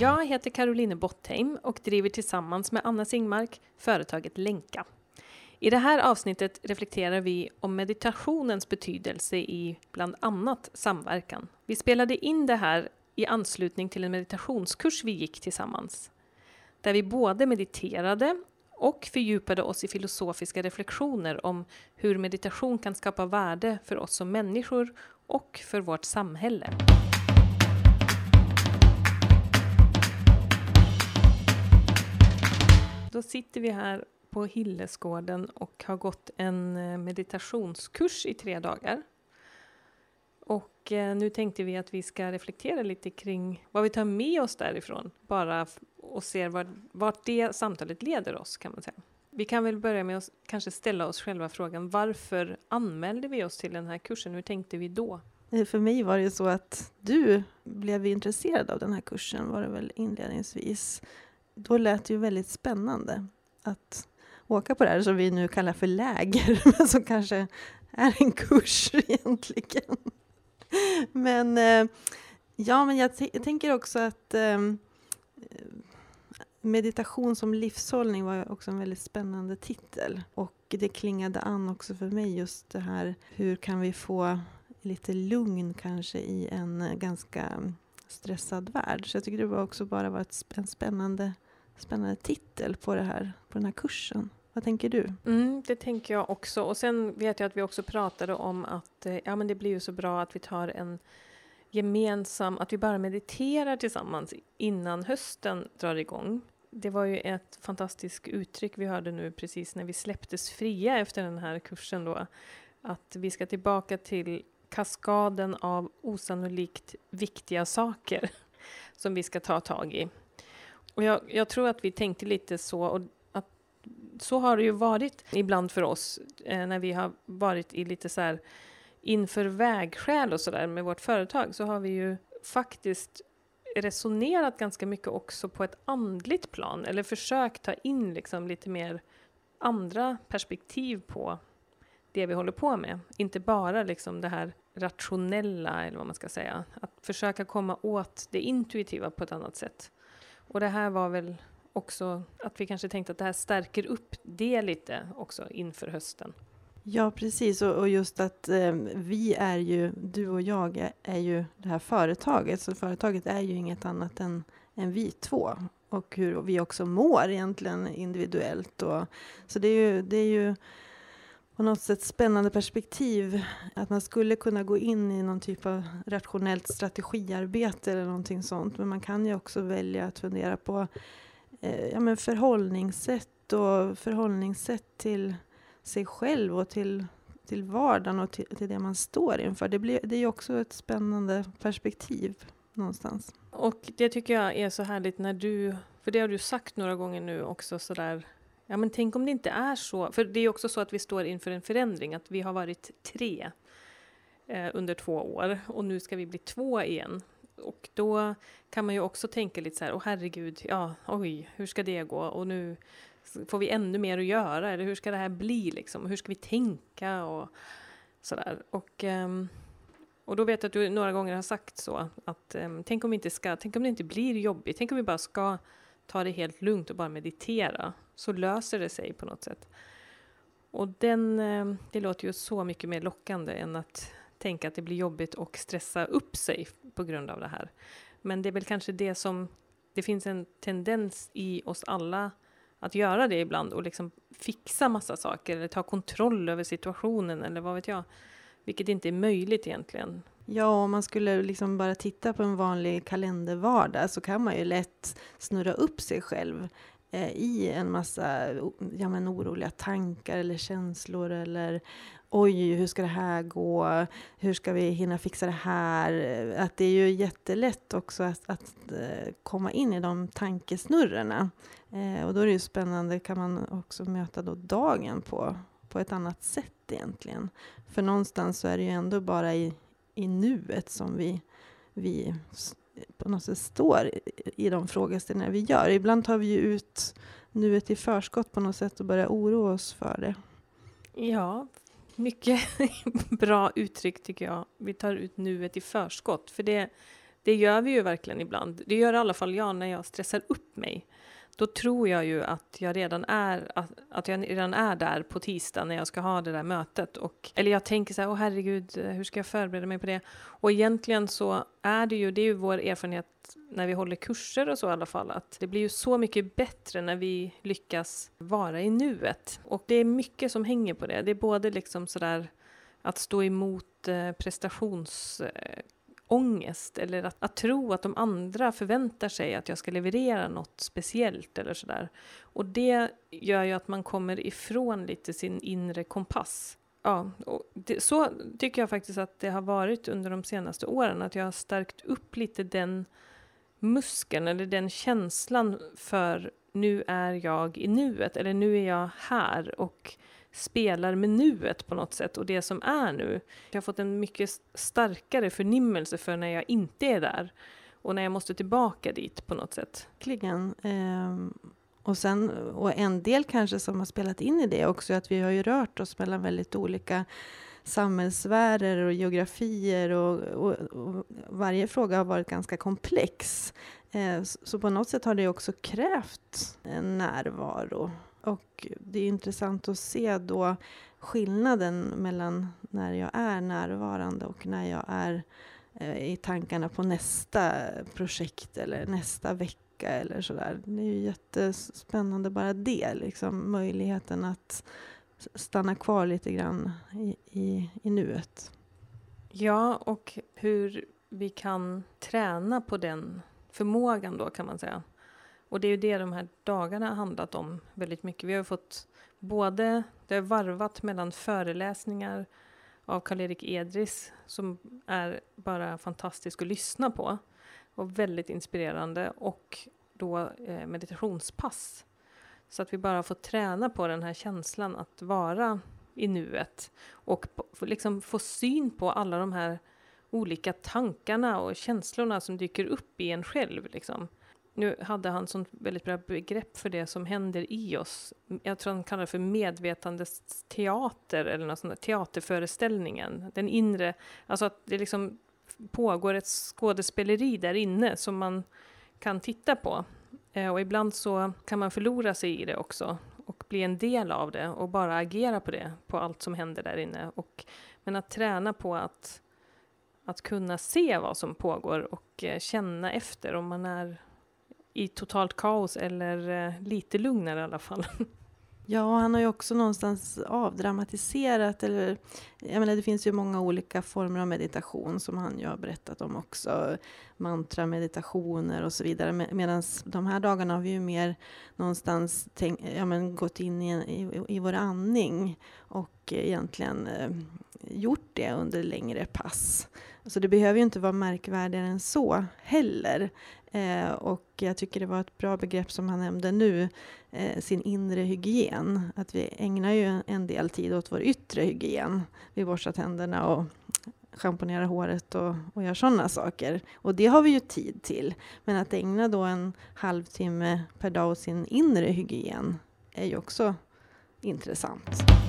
Jag heter Caroline Bottheim och driver tillsammans med Anna Singmark företaget Länka. I det här avsnittet reflekterar vi om meditationens betydelse i bland annat samverkan. Vi spelade in det här i anslutning till en meditationskurs vi gick tillsammans. Där vi både mediterade och fördjupade oss i filosofiska reflektioner om hur meditation kan skapa värde för oss som människor och för vårt samhälle. Då sitter vi här på Hillesgården och har gått en eh, meditationskurs i tre dagar. Och eh, nu tänkte vi att vi ska reflektera lite kring vad vi tar med oss därifrån, bara och se vart, vart det samtalet leder oss kan man säga. Vi kan väl börja med att kanske ställa oss själva frågan varför anmälde vi oss till den här kursen? Hur tänkte vi då? För mig var det så att du blev intresserad av den här kursen var det väl inledningsvis. Då lät det ju väldigt spännande att åka på det här som vi nu kallar för läger, men som kanske är en kurs egentligen. Men eh, ja, men jag, jag tänker också att ehm, meditation som livshållning var också en väldigt spännande titel. Och det klingade an också för mig just det här, hur kan vi få lite lugn kanske i en ganska stressad värld. Så jag tycker det var också bara var ett, en spännande spännande titel på, det här, på den här kursen. Vad tänker du? Mm, det tänker jag också. Och sen vet jag att vi också pratade om att eh, ja, men det blir ju så bra att vi tar en gemensam, att vi bara mediterar tillsammans innan hösten drar igång. Det var ju ett fantastiskt uttryck vi hörde nu precis när vi släpptes fria efter den här kursen då. Att vi ska tillbaka till kaskaden av osannolikt viktiga saker som vi ska ta tag i. Och jag, jag, tror att vi tänkte lite så, och att så har det ju varit ibland för oss eh, när vi har varit i lite så här inför vägskäl och så där med vårt företag så har vi ju faktiskt resonerat ganska mycket också på ett andligt plan eller försökt ta in liksom lite mer andra perspektiv på det vi håller på med. Inte bara liksom det här rationella eller vad man ska säga. Att försöka komma åt det intuitiva på ett annat sätt. Och det här var väl också att vi kanske tänkte att det här stärker upp det lite också inför hösten. Ja, precis. Och, och just att eh, vi är ju, du och jag är, är, ju det här företaget. Så företaget är ju inget annat än, än vi två. Och hur vi också mår egentligen individuellt. Och, så det är ju, det är ju på något sätt spännande perspektiv. Att man skulle kunna gå in i någon typ av rationellt strategiarbete eller någonting sånt. Men man kan ju också välja att fundera på eh, ja, men förhållningssätt och förhållningssätt till sig själv och till, till vardagen och till, till det man står inför. Det, blir, det är ju också ett spännande perspektiv någonstans. Och det tycker jag är så härligt när du, för det har du sagt några gånger nu också sådär Ja, men tänk om det inte är så. För det är också så att vi står inför en förändring, att vi har varit tre eh, under två år och nu ska vi bli två igen. Och då kan man ju också tänka lite så här, åh herregud, ja, oj, hur ska det gå? Och nu får vi ännu mer att göra, eller hur ska det här bli liksom? Hur ska vi tänka och sådär. Och, um, och då vet jag att du några gånger har sagt så, att um, tänk om vi inte ska, tänk om det inte blir jobbigt, tänk om vi bara ska ta det helt lugnt och bara meditera, så löser det sig på något sätt. Och den, eh, det låter ju så mycket mer lockande än att tänka att det blir jobbigt och stressa upp sig på grund av det här. Men det är väl kanske det som, det finns en tendens i oss alla att göra det ibland och liksom fixa massa saker eller ta kontroll över situationen eller vad vet jag. Vilket inte är möjligt egentligen. Ja, om man skulle liksom bara titta på en vanlig kalendervardag så kan man ju lätt snurra upp sig själv eh, i en massa ja, men oroliga tankar eller känslor eller oj, hur ska det här gå? Hur ska vi hinna fixa det här? Att det är ju jättelätt också att, att eh, komma in i de tankesnurrorna. Eh, och då är det ju spännande, kan man också möta då dagen på, på ett annat sätt egentligen. För någonstans så är det ju ändå bara i, i nuet som vi, vi på något sätt står i de frågeställningar vi gör. Ibland tar vi ju ut nuet i förskott på något sätt och börjar oroa oss för det. Ja, mycket bra uttryck tycker jag. Vi tar ut nuet i förskott, för det, det gör vi ju verkligen ibland. Det gör i alla fall jag när jag stressar upp mig då tror jag ju att jag redan är, att, att jag redan är där på tisdag när jag ska ha det där mötet. Och, eller jag tänker så här, åh herregud, hur ska jag förbereda mig på det? Och egentligen så är det ju, det är ju vår erfarenhet när vi håller kurser och så i alla fall, att det blir ju så mycket bättre när vi lyckas vara i nuet. Och det är mycket som hänger på det. Det är både liksom sådär att stå emot eh, prestations eh, ångest eller att, att tro att de andra förväntar sig att jag ska leverera något speciellt eller sådär. Och det gör ju att man kommer ifrån lite sin inre kompass. Ja, och det, så tycker jag faktiskt att det har varit under de senaste åren, att jag har stärkt upp lite den muskeln eller den känslan för nu är jag i nuet, eller nu är jag här och spelar med nuet på något sätt och det som är nu. Jag har fått en mycket starkare förnimmelse för när jag inte är där och när jag måste tillbaka dit på något sätt. Verkligen. Ehm, och, sen, och en del kanske som har spelat in i det också är att vi har ju rört oss mellan väldigt olika samhällssfärer och geografier och, och, och, varje fråga har varit ganska komplex. Eh, så på något sätt har det också krävt en närvaro och det är intressant att se då skillnaden mellan när jag är närvarande och när jag är eh, i tankarna på nästa projekt eller nästa vecka eller sådär. Det är ju jättespännande bara det, liksom möjligheten att stanna kvar lite grann i, i, i nuet. Ja, och hur vi kan träna på den förmågan då kan man säga. Och det är ju det de här dagarna har handlat om väldigt mycket. Vi har fått både, det har varvat mellan föreläsningar av Karl-Erik Edris som är bara fantastisk att lyssna på och väldigt inspirerande och då eh, meditationspass. Så att vi bara får träna på den här känslan att vara i nuet och liksom få syn på alla de här olika tankarna och känslorna som dyker upp i en själv. Liksom. Nu hade han sånt väldigt bra begrepp för det som händer i oss. Jag tror han kallar det för medvetandets teater eller något sånt där, teaterföreställningen. Den inre, alltså att det liksom pågår ett skådespeleri där inne som man kan titta på. Eh, och ibland så kan man förlora sig i det också och bli en del av det och bara agera på det, på allt som händer där inne. Och, men att träna på att, att kunna se vad som pågår och eh, känna efter om man är i totalt kaos eller eh, lite lugnare i alla fall. Ja, han har ju också någonstans avdramatiserat, eller jag menar det finns ju många olika former av meditation som han ju har berättat om också, mantra, meditationer och så vidare. Medan de här dagarna har vi ju mer någonstans tänk, ja, men gått in i, i, i vår andning och egentligen eh, gjort det under längre pass. Så det behöver ju inte vara märkvärdigare än så heller. Eh, och jag tycker det var ett bra begrepp som han nämnde nu, eh, sin inre hygien. Att vi ägnar ju en del tid åt vår yttre hygien. Vi borstar tänderna och schamponerar håret och, och gör sådana saker. Och det har vi ju tid till. Men att ägna då en halvtimme per dag åt sin inre hygien är ju också intressant.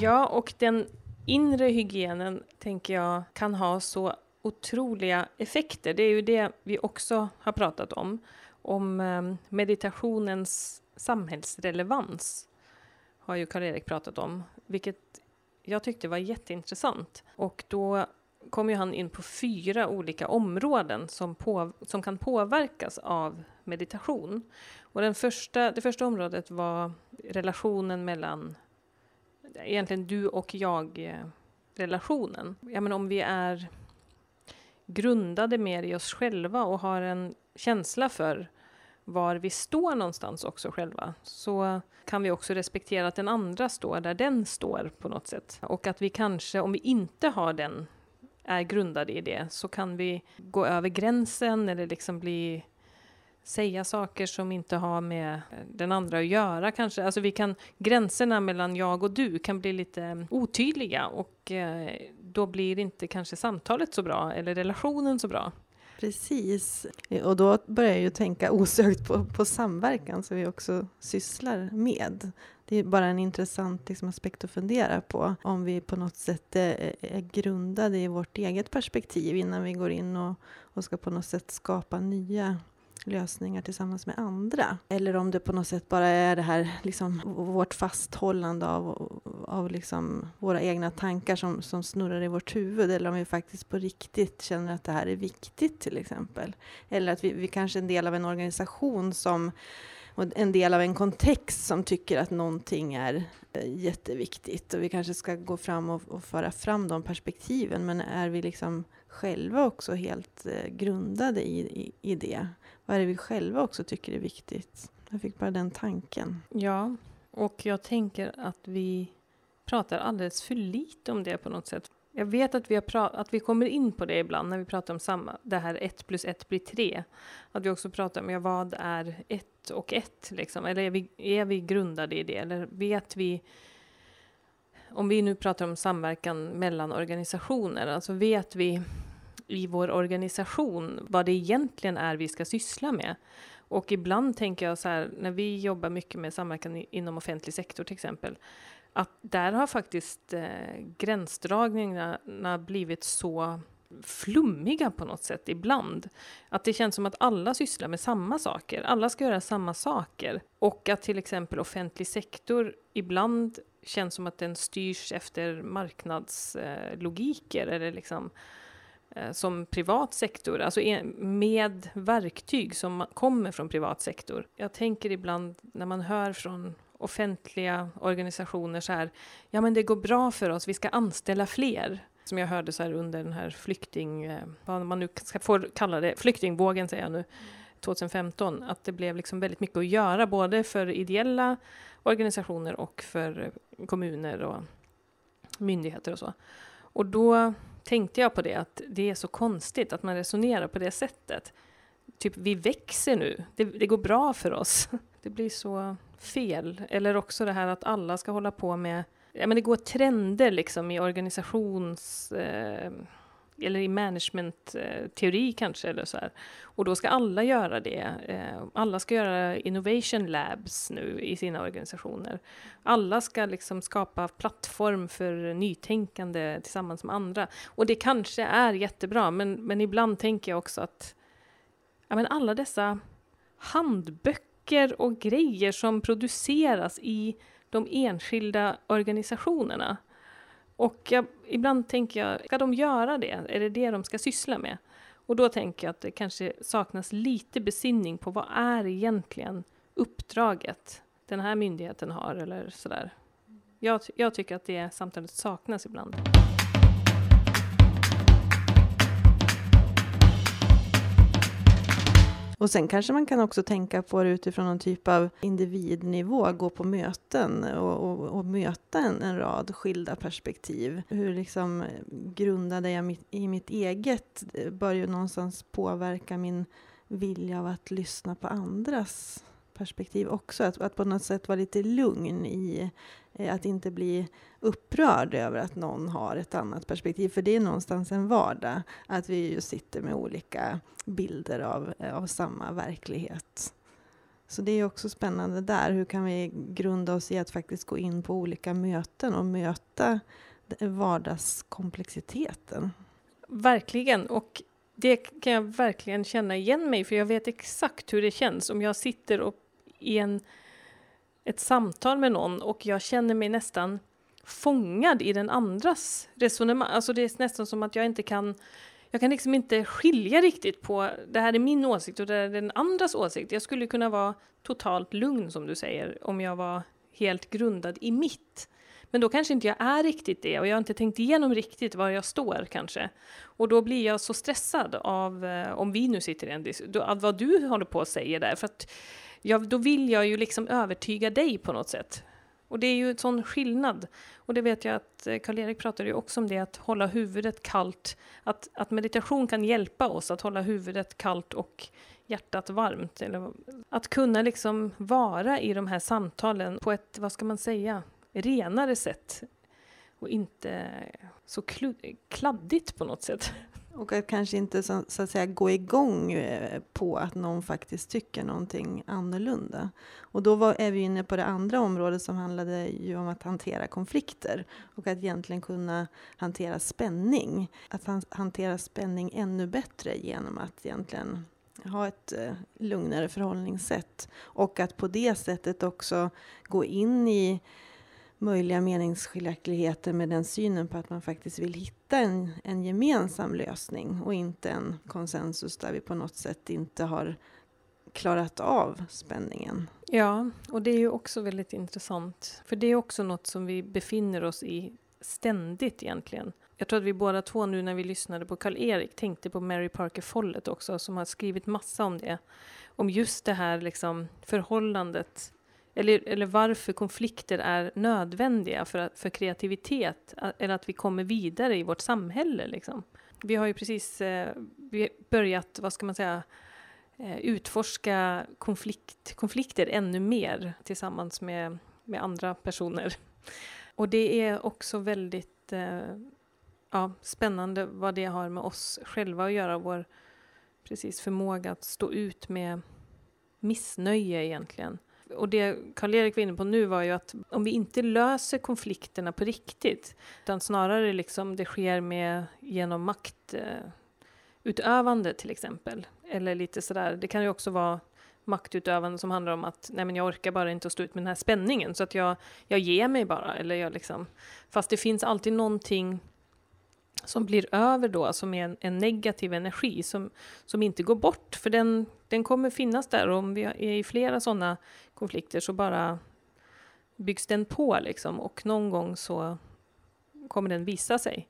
Ja, och den inre hygienen tänker jag kan ha så otroliga effekter. Det är ju det vi också har pratat om. Om ehm, meditationens samhällsrelevans har ju Karl-Erik pratat om, vilket jag tyckte var jätteintressant. Och då kom ju han in på fyra olika områden som, på, som kan påverkas av meditation. Och den första, det första området var relationen mellan egentligen du och jag-relationen. Eh, ja, men om vi är grundade mer i oss själva och har en känsla för var vi står någonstans också själva, så kan vi också respektera att den andra står där den står på något sätt. Och att vi kanske, om vi inte har den, är grundade i det, så kan vi gå över gränsen eller liksom bli säga saker som inte har med eh, den andra att göra kanske. Alltså vi kan, gränserna mellan jag och du kan bli lite mm, otydliga och eh, då blir inte kanske samtalet så bra eller relationen så bra. Precis, och då börjar jag ju tänka osökt på, på samverkan som vi också sysslar med. Det är bara en intressant liksom, aspekt att fundera på. Om vi på något sätt är, är grundade i vårt eget perspektiv innan vi går in och, och ska på något sätt skapa nya lösningar tillsammans med andra. Eller om det på något sätt bara är det här, liksom, vårt fasthållande av, av liksom våra egna tankar som, som snurrar i vårt huvud. Eller om vi faktiskt på riktigt känner att det här är viktigt till exempel. Eller att vi, vi kanske är en del av en organisation som och en del av en kontext som tycker att någonting är eh, jätteviktigt. Och vi kanske ska gå fram och, och föra fram de perspektiven. Men är vi liksom själva också helt eh, grundade i, i, i det? Vad är det vi själva också tycker är viktigt? Jag fick bara den tanken. Ja, och jag tänker att vi pratar alldeles för lite om det på något sätt. Jag vet att vi, har att vi kommer in på det ibland när vi pratar om samma, det här ett plus ett blir tre. Att vi också pratar om ja, vad är ett och ett, liksom? Eller är vi, är vi grundade i det? Eller vet vi om vi nu pratar om samverkan mellan organisationer, alltså vet vi i vår organisation vad det egentligen är vi ska syssla med. Och ibland tänker jag så här, när vi jobbar mycket med samverkan inom offentlig sektor till exempel, att där har faktiskt eh, gränsdragningarna blivit så flummiga på något sätt ibland. Att det känns som att alla sysslar med samma saker. Alla ska göra samma saker. Och att till exempel offentlig sektor ibland känns som att den styrs efter marknadslogiker eh, eller liksom Eh, som privat sektor, alltså med verktyg som kommer från privat sektor. Jag tänker ibland när man hör från offentliga organisationer så här, ja men det går bra för oss, vi ska anställa fler. Som jag hörde så här under den här flykting, eh, vad man nu ska få kalla det, flyktingvågen säger jag nu, 2015, att det blev liksom väldigt mycket att göra både för ideella organisationer och för kommuner och myndigheter och så. Och då tänkte jag på det, att det är så konstigt att man resonerar på det sättet. Typ, vi växer nu, det, det går bra för oss. Det blir så fel. Eller också det här att alla ska hålla på med, ja men det går trender liksom i organisations... Eh, eller i managementteori kanske, eller så här. Och då ska alla göra det. Eh, alla ska göra innovation labs nu i sina organisationer. Alla ska liksom skapa plattform för nytänkande tillsammans med andra. Och det kanske är jättebra, men, men ibland tänker jag också att ja, men alla dessa handböcker och grejer som produceras i de enskilda organisationerna och jag, ibland tänker jag, ska de göra det? Är det det de ska syssla med? Och då tänker jag att det kanske saknas lite besinning på vad är egentligen uppdraget den här myndigheten har eller sådär. Jag, jag tycker att det samtalet saknas ibland. Och sen kanske man kan också tänka på det utifrån någon typ av individnivå, gå på möten och, och, och möta en, en, rad skilda perspektiv. Hur liksom eh, grundade jag mitt, i mitt eget bör ju någonstans påverka min vilja av att lyssna på andras perspektiv också. Att, att på något sätt vara lite lugn i eh, att inte bli upprörd över att någon har ett annat perspektiv. För det är någonstans en vardag, att vi ju sitter med olika bilder av, eh, av samma verklighet. Så det är också spännande där. Hur kan vi grunda oss i att faktiskt gå in på olika möten och möta vardagskomplexiteten? Verkligen. Och det kan jag verkligen känna igen mig för jag vet exakt hur det känns om jag sitter och i en, ett samtal med någon och jag känner mig nästan fångad i den andras resonemang. Alltså det är nästan som att jag inte kan jag kan liksom inte skilja riktigt på det här är min åsikt och det här är den andras åsikt. Jag skulle kunna vara totalt lugn som du säger om jag var helt grundad i mitt. Men då kanske inte jag är riktigt det och jag har inte tänkt igenom riktigt var jag står kanske. Och då blir jag så stressad av, eh, om vi nu sitter i en diskussion, av vad du håller på att säga där. För att ja, då vill jag ju liksom övertyga dig på något sätt. Och det är ju en sån skillnad. Och det vet jag att eh, Karl-Erik pratade ju också om det, att hålla huvudet kallt. Att, att meditation kan hjälpa oss att hålla huvudet kallt och hjärtat varmt. Eller att kunna liksom vara i de här samtalen på ett, vad ska man säga, renare sätt. Och inte så kladdigt på något sätt. Och att kanske inte så, så, att säga gå igång eh, på att någon faktiskt tycker någonting annorlunda. Och då var, är vi inne på det andra området som handlade ju om att hantera konflikter och att egentligen kunna hantera spänning. Att han, hantera spänning ännu bättre genom att egentligen ha ett eh, lugnare förhållningssätt och att på det sättet också gå in i möjliga meningsskiljaktigheter med den synen på att man faktiskt vill hitta hitta en, en gemensam lösning och inte en konsensus där vi på något sätt inte har klarat av spänningen. Ja, och det är ju också väldigt intressant. För det är också något som vi befinner oss i ständigt egentligen. Jag tror att vi båda två nu när vi lyssnade på Karl-Erik tänkte på Mary Parker Follett också som har skrivit massa om det. Om just det här liksom förhållandet eller, eller varför konflikter är nödvändiga för, för kreativitet, eller att vi kommer vidare i vårt samhälle. Liksom. Vi har ju precis eh, börjat, vad ska man säga, eh, utforska konflikt, konflikter ännu mer tillsammans med, med andra personer. Och det är också väldigt eh, ja, spännande vad det har med oss själva att göra, vår precis förmåga att stå ut med missnöje egentligen och det Karl-Erik var inne på nu var ju att om vi inte löser konflikterna på riktigt, utan snarare liksom det sker med genom maktutövande till exempel, eller lite sådär, det kan ju också vara maktutövande som handlar om att nej men jag orkar bara inte att stå ut med den här spänningen så att jag, jag ger mig bara. Eller jag liksom, fast det finns alltid någonting som blir över då, som är en, en, negativ energi som, som inte går bort, för den, den kommer finnas där och om vi är i flera sådana konflikter så bara byggs den på liksom och någon gång så kommer den visa sig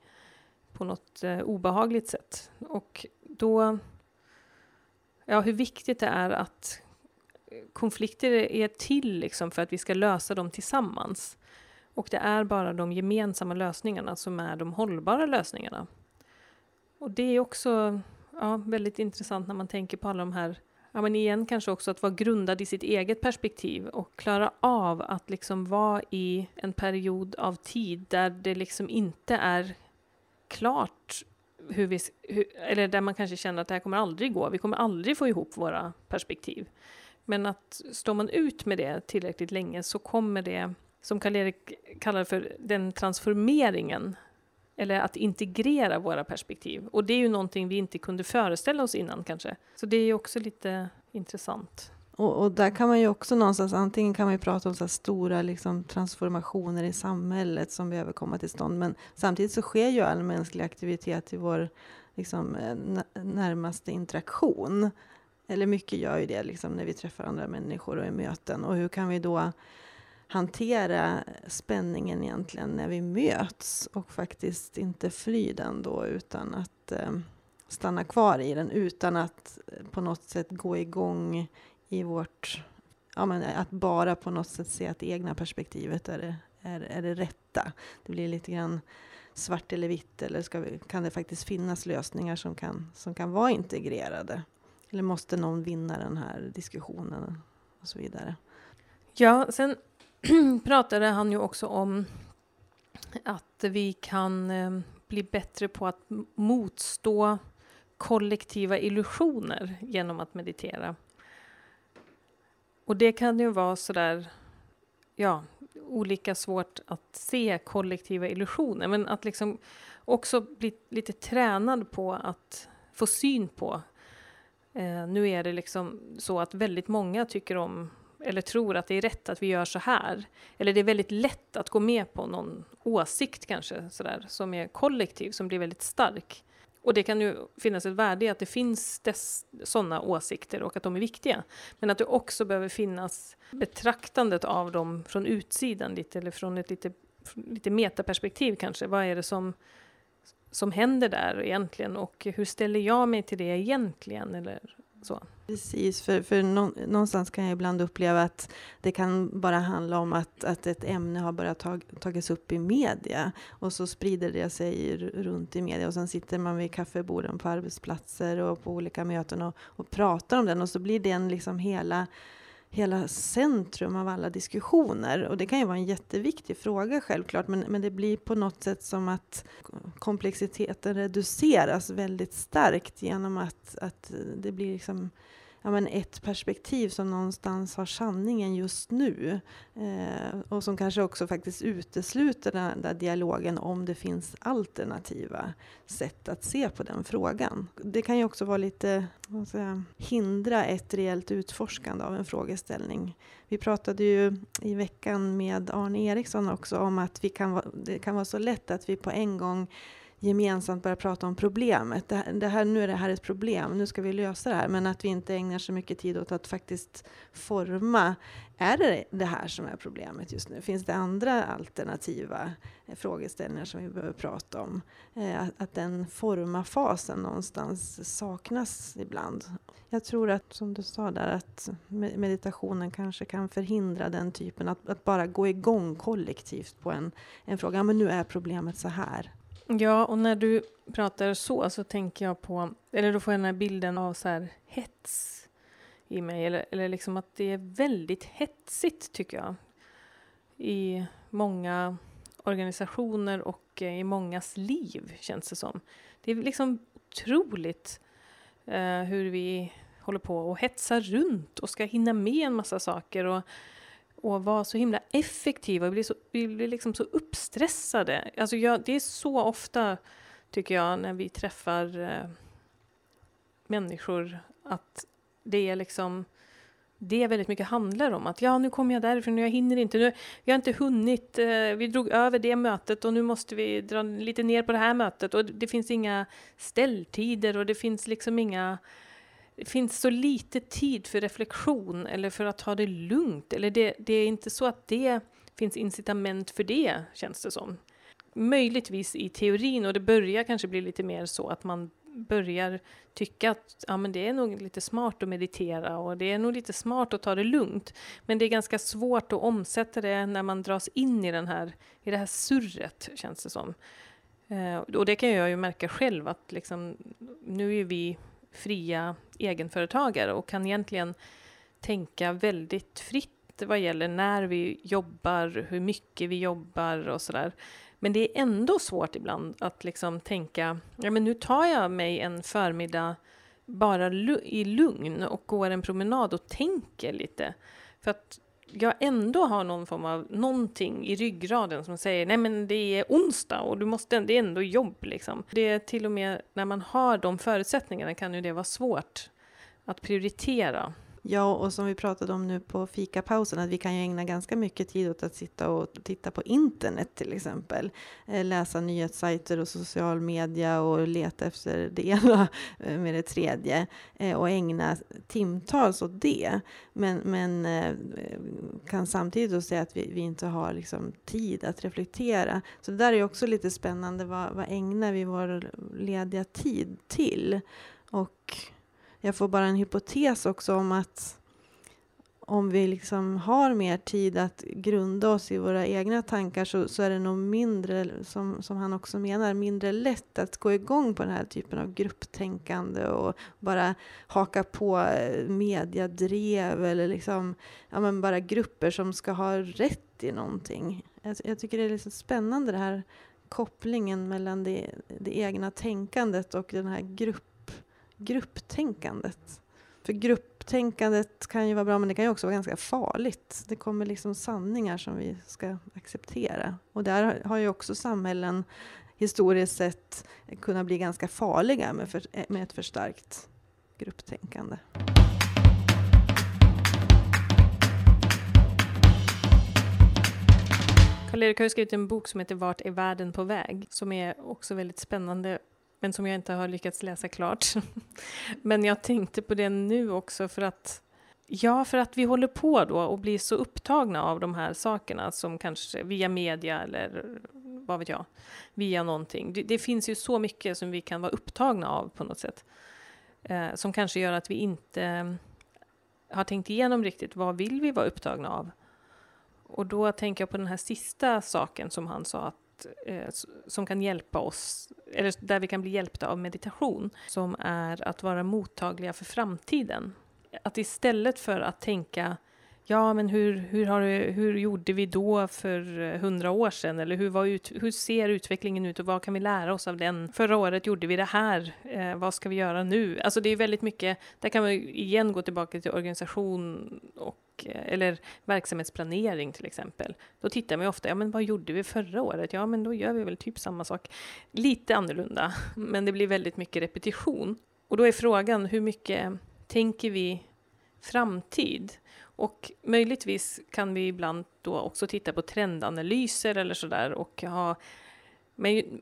på något eh, obehagligt sätt. Och då, ja hur viktigt det är att konflikter är till liksom för att vi ska lösa dem tillsammans. Och det är bara de gemensamma lösningarna som är de hållbara lösningarna. Och det är också ja, väldigt intressant när man tänker på alla de här ja, men igen kanske också att vara grundad i sitt eget perspektiv och klara av att liksom vara i en period av tid där det liksom inte är klart hur vi, hur, eller där man kanske känner att det här kommer aldrig gå, vi kommer aldrig få ihop våra perspektiv. Men att står man ut med det tillräckligt länge så kommer det som Karl-Erik kallar för den transformeringen, eller att integrera våra perspektiv. Och det är ju någonting vi inte kunde föreställa oss innan kanske. Så det är ju också lite intressant. Och, och, där kan man ju också någonstans, antingen kan man ju prata om så stora liksom, transformationer i samhället som behöver komma till stånd, men samtidigt så sker ju all mänsklig aktivitet i vår liksom, eh, närmaste interaktion. Eller mycket gör ju det liksom, när vi träffar andra människor och i möten. Och hur kan vi då hantera spänningen egentligen när vi möts och faktiskt inte fly den då utan att eh, stanna kvar i den utan att eh, på något sätt gå igång i vårt, ja men att bara på något sätt se att det egna perspektivet är det, är, är det rätta. Det blir lite grann svart eller vitt eller vi, kan det faktiskt finnas lösningar som kan, som kan vara integrerade? Eller måste någon vinna den här diskussionen och så vidare? Ja, sen pratade han ju också om att vi kan eh, bli bättre på att motstå kollektiva illusioner genom att meditera. Och det kan ju vara sådär, ja, olika svårt att se kollektiva illusioner, men att liksom också bli lite tränad på att få syn på. Eh, nu är det liksom så att väldigt många tycker om eller tror att det är rätt att vi gör så här. Eller det är väldigt lätt att gå med på någon åsikt kanske sådär, som är kollektiv, som blir väldigt stark. Och det kan ju finnas ett värde i att det finns sådana åsikter och att de är viktiga. Men att det också behöver finnas betraktandet av dem från utsidan lite, eller från ett lite lite metaperspektiv kanske. Vad är det som, som händer där egentligen och hur ställer jag mig till det egentligen? Eller så. Precis, för, för någonstans kan jag ibland uppleva att det kan bara handla om att, att ett ämne har börjat tag, tagits upp i media och så sprider det sig runt i media och sen sitter man vid kaffeborden på arbetsplatser och på olika möten och, och pratar om den och så blir den liksom hela hela centrum av alla diskussioner. Och det kan ju vara en jätteviktig fråga självklart, men, men det blir på något sätt som att komplexiteten reduceras väldigt starkt genom att, att det blir liksom ja, men ett perspektiv som någonstans har sanningen just nu. Eh, och som kanske också faktiskt utesluter den där dialogen om det finns alternativa sätt att se på den frågan. Det kan ju också vara lite, vad säga, hindra ett reellt utforskande av en frågeställning. Vi pratade ju i veckan med Arne Eriksson också om att vi kan, det kan vara så lätt att vi på en gång gemensamt börja prata om problemet. Det här, det här, nu är det här ett problem, nu ska vi lösa det här. Men att vi inte ägnar så mycket tid åt att faktiskt forma. Är det det här som är problemet just nu? Finns det andra alternativa eh, frågeställningar som vi behöver prata om? Eh, att, att den forma-fasen någonstans saknas ibland. Jag tror att, som du sa där, att meditationen kanske kan förhindra den typen, att, att bara gå igång kollektivt på en, en fråga. Ja, men nu är problemet så här Ja, och när du pratar så, så tänker jag på, eller då får jag den här bilden av så här hets i mig, eller, eller liksom att det är väldigt hetsigt tycker jag. I många organisationer och eh, i mångas liv, känns det som. Det är liksom otroligt eh, hur vi håller på och hetsar runt och ska hinna med en massa saker. Och och vara så himla effektiva. Vi blir, så, vi blir liksom så uppstressade. Alltså jag, det är så ofta, tycker jag, när vi träffar eh, människor att det är liksom det väldigt mycket handlar om. Att ja, nu kommer jag därifrån och jag hinner inte. Nu, vi har inte hunnit. Eh, vi drog över det mötet och nu måste vi dra lite ner på det här mötet. Och det finns inga ställtider och det finns liksom inga det finns så lite tid för reflektion eller för att ta det lugnt. Eller det, det är inte så att det finns incitament för det, känns det som. Möjligtvis i teorin, och det börjar kanske bli lite mer så att man börjar tycka att ja, men det är nog lite smart att meditera och det är nog lite smart att ta det lugnt. Men det är ganska svårt att omsätta det när man dras in i, den här, i det här surret, känns det som. Eh, och det kan jag ju märka själv att liksom, nu är vi fria egenföretagare och kan egentligen tänka väldigt fritt vad gäller när vi jobbar, hur mycket vi jobbar och sådär. Men det är ändå svårt ibland att liksom tänka, ja men nu tar jag mig en förmiddag bara i lugn och går en promenad och tänker lite. För att jag ändå har någon form av någonting i ryggraden som säger nej men det är onsdag och du måste, det är ändå jobb liksom. Det är till och med när man har de förutsättningarna kan ju det vara svårt att prioritera. Ja, och som vi pratade om nu på fikapausen, att vi kan ju ägna ganska mycket tid åt att sitta och titta på internet till exempel. Eh, läsa nyhetssajter och social media och leta efter det ena eh, med det tredje eh, och ägna timtals åt det. Men, men kan samtidigt då säga att vi, vi inte har liksom tid att reflektera. Så det där är också lite spännande. Vad, vad ägnar vi vår lediga tid till? Och jag får bara en hypotes också om att om vi liksom har mer tid att grunda oss i våra egna tankar så, så är det nog mindre, som, som han också menar, mindre lätt att gå igång på den här typen av grupptänkande och bara haka på eh, mediadrev eller liksom, ja, men bara grupper som ska ha rätt i någonting. Jag, jag tycker det är liksom spännande det här kopplingen mellan det, det egna tänkandet och den här grupp grupptänkandet. För grupptänkandet kan ju vara bra, men det kan ju också vara ganska farligt. Det kommer liksom sanningar som vi ska acceptera. Och där har ju också samhällen historiskt sett kunnat bli ganska farliga med, för, med ett förstärkt grupptänkande. Karl-Erik har skrivit en bok som heter Vart är världen på väg? Som är också väldigt spännande men som jag inte har lyckats läsa klart. men jag tänkte på det nu också för att Ja, för att vi håller på då och blir så upptagna av de här sakerna som kanske via media eller vad vet jag, via någonting. Det, det finns ju så mycket som vi kan vara upptagna av på något sätt. Eh, som kanske gör att vi inte mm, har tänkt igenom riktigt vad vill vi vara upptagna av? Och då tänker jag på den här sista saken som han sa att eh, som kan hjälpa oss, eller där vi kan bli hjälpta av meditation, som är att vara mottagliga för framtiden. Att istället för att tänka Ja, men hur, hur, har hur gjorde vi då för eh, hundra år sedan? Eller hur, var ut, hur ser utvecklingen ut och vad kan vi lära oss av den? Förra året gjorde vi det här. Eh, vad ska vi göra nu? Alltså det är väldigt mycket, där kan vi igen gå tillbaka till organisation och eh, eller verksamhetsplanering till exempel. Då tittar man ju ofta, ja men vad gjorde vi förra året? Ja men då gör vi väl typ samma sak. Lite annorlunda, men det blir väldigt mycket repetition. Och då är frågan, hur mycket tänker vi framtid? Och möjligtvis kan vi ibland då också titta på trendanalyser eller sådär och ha... Men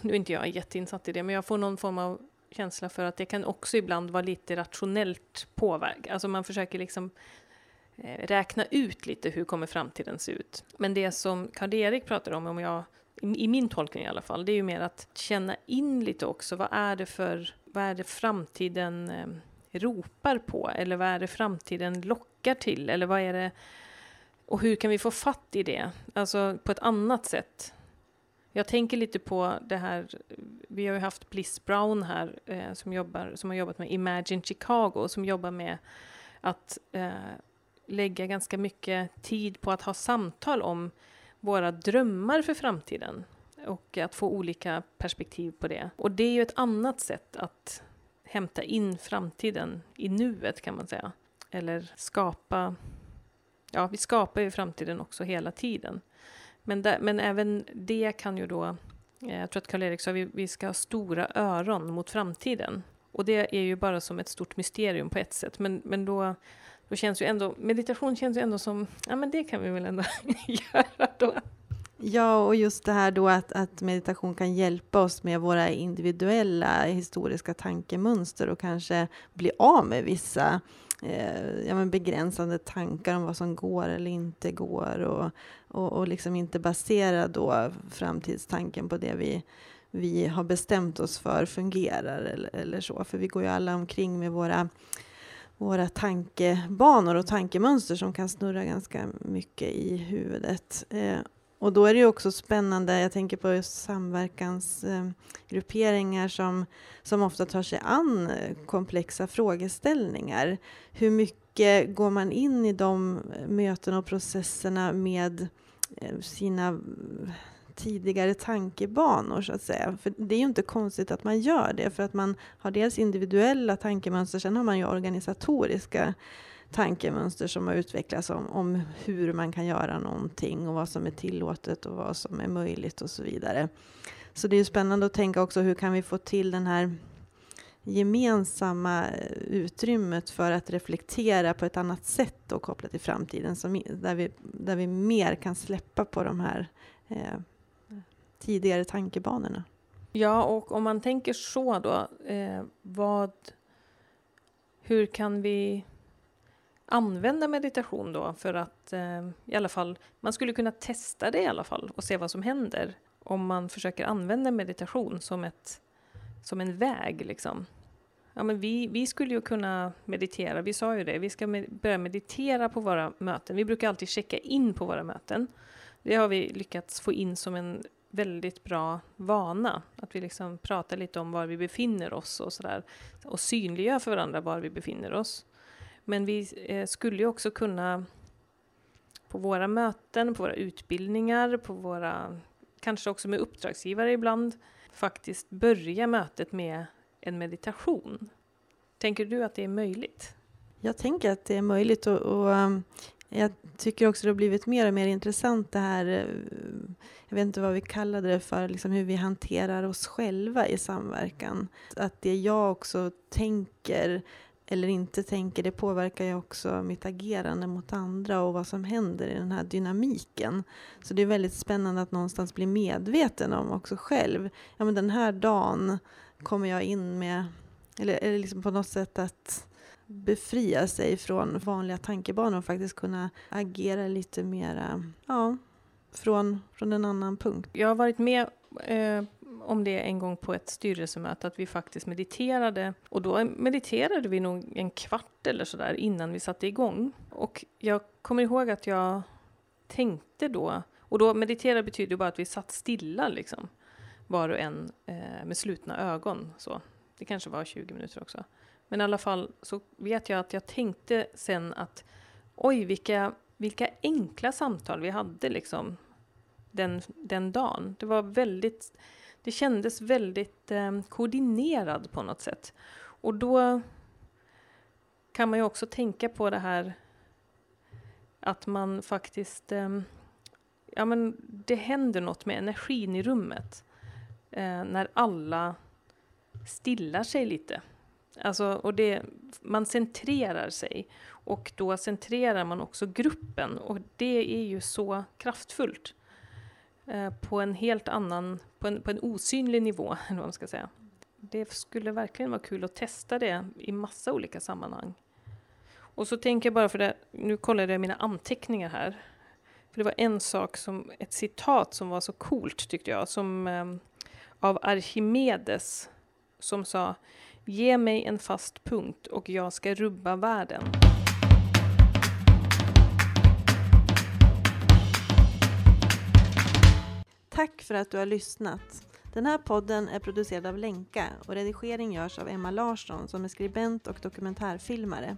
nu är inte jag jätteinsatt i det, men jag får någon form av känsla för att det kan också ibland vara lite rationellt påverk. Alltså man försöker liksom eh, räkna ut lite hur kommer framtiden se ut. Men det som Karl-Erik pratar om, om jag, i min tolkning i alla fall, det är ju mer att känna in lite också. Vad är det för, vad är det framtiden eh, ropar på? Eller vad är det framtiden lockar till? Eller vad är det... Och hur kan vi få fatt i det? Alltså på ett annat sätt. Jag tänker lite på det här, vi har ju haft Bliss Brown här eh, som, jobbar, som har jobbat med Imagine Chicago, som jobbar med att eh, lägga ganska mycket tid på att ha samtal om våra drömmar för framtiden och att få olika perspektiv på det. Och det är ju ett annat sätt att hämta in framtiden i nuet kan man säga. Eller skapa, ja vi skapar ju framtiden också hela tiden. Men, där, men även det kan ju då, eh, jag tror att Karl-Erik sa, vi, vi ska ha stora öron mot framtiden. Och det är ju bara som ett stort mysterium på ett sätt. Men, men då, då känns ju ändå, meditation känns ju ändå som, ja men det kan vi väl ändå göra då. Ja, och just det här då att, att meditation kan hjälpa oss med våra individuella historiska tankemönster och kanske bli av med vissa eh, ja, men begränsande tankar om vad som går eller inte går och, och, och liksom inte basera då framtidstanken på det vi, vi har bestämt oss för fungerar eller, eller så. För vi går ju alla omkring med våra våra tankebanor och tankemönster som kan snurra ganska mycket i huvudet. Eh, och då är det ju också spännande, jag tänker på samverkansgrupperingar samverkansgrupperingar som, som ofta tar sig an eh, komplexa frågeställningar. Hur mycket går man in i de eh, möten och processerna med eh, sina eh, tidigare tankebanor så att säga. För det är ju inte konstigt att man gör det för att man har dels individuella tankemönster, sen har man ju organisatoriska tankemönster som har utvecklats om, om hur man kan göra någonting och vad som är tillåtet och vad som är möjligt och så vidare. Så det är spännande att tänka också hur kan vi få till den här gemensamma eh, utrymmet för att reflektera på ett annat sätt och kopplat till framtiden som, där, vi, där vi mer kan släppa på de här eh, tidigare tankebanorna. Ja, och om man tänker så då, eh, vad, hur kan vi använda meditation då för att eh, i alla fall, man skulle kunna testa det i alla fall och se vad som händer om man försöker använda meditation som, ett, som en väg liksom. Ja, men vi, vi skulle ju kunna meditera, vi sa ju det, vi ska med, börja meditera på våra möten. Vi brukar alltid checka in på våra möten. Det har vi lyckats få in som en väldigt bra vana. Att vi liksom pratar lite om var vi befinner oss och sådär. Och synliggör för varandra var vi befinner oss. Men vi eh, skulle ju också kunna på våra möten, på våra utbildningar, på våra, kanske också med uppdragsgivare ibland, faktiskt börja mötet med en meditation. Tänker du att det är möjligt? Jag tänker att det är möjligt och, och um, jag tycker också det har blivit mer och mer intressant det här, eh, jag vet inte vad vi kallade det för, liksom hur vi hanterar oss själva i samverkan. Att det jag också tänker eller inte tänker, det påverkar ju också mitt agerande mot andra och vad som händer i den här dynamiken. Så det är väldigt spännande att någonstans bli medveten om också själv. Ja, men den här dagen kommer jag in med, eller, eller liksom på något sätt att befria sig från vanliga tankebanor och faktiskt kunna agera lite mera, ja, från, från en annan punkt. Jag har varit med eh, om det en gång på ett styrelsemöte, att vi faktiskt mediterade. Och då mediterade vi nog en kvart eller sådär innan vi satte igång. Och jag kommer ihåg att jag tänkte då, och då meditera betyder bara att vi satt stilla liksom, var och en eh, med slutna ögon. Så. Det kanske var 20 minuter också. Men i alla fall så vet jag att jag tänkte sen att oj, vilka, vilka enkla samtal vi hade liksom den, den dagen. Det var väldigt, det kändes väldigt eh, koordinerad på något sätt. Och då kan man ju också tänka på det här att man faktiskt, eh, ja men det händer något med energin i rummet eh, när alla stillar sig lite. Alltså, och det, man centrerar sig och då centrerar man också gruppen och det är ju så kraftfullt. Eh, på en helt annan, på en, på en osynlig nivå, eller vad man ska säga. Det skulle verkligen vara kul att testa det i massa olika sammanhang. Och så tänker jag bara för det, nu kollade jag mina anteckningar här. För det var en sak som, ett citat som var så coolt tyckte jag, som eh, av Archimedes som sa Ge mig en fast punkt och jag ska rubba världen. Tack för att du har lyssnat. Den här podden är producerad av Lenka och redigering görs av Emma Larsson som är skribent och dokumentärfilmare.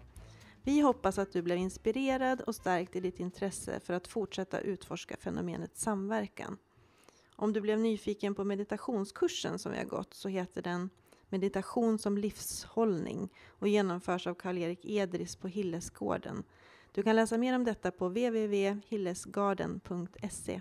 Vi hoppas att du blev inspirerad och stärkt i ditt intresse för att fortsätta utforska fenomenet samverkan. Om du blev nyfiken på meditationskursen som vi har gått så heter den Meditation som livshållning och genomförs av Karl-Erik Edris på Hillesgården. Du kan läsa mer om detta på www.hillesgarden.se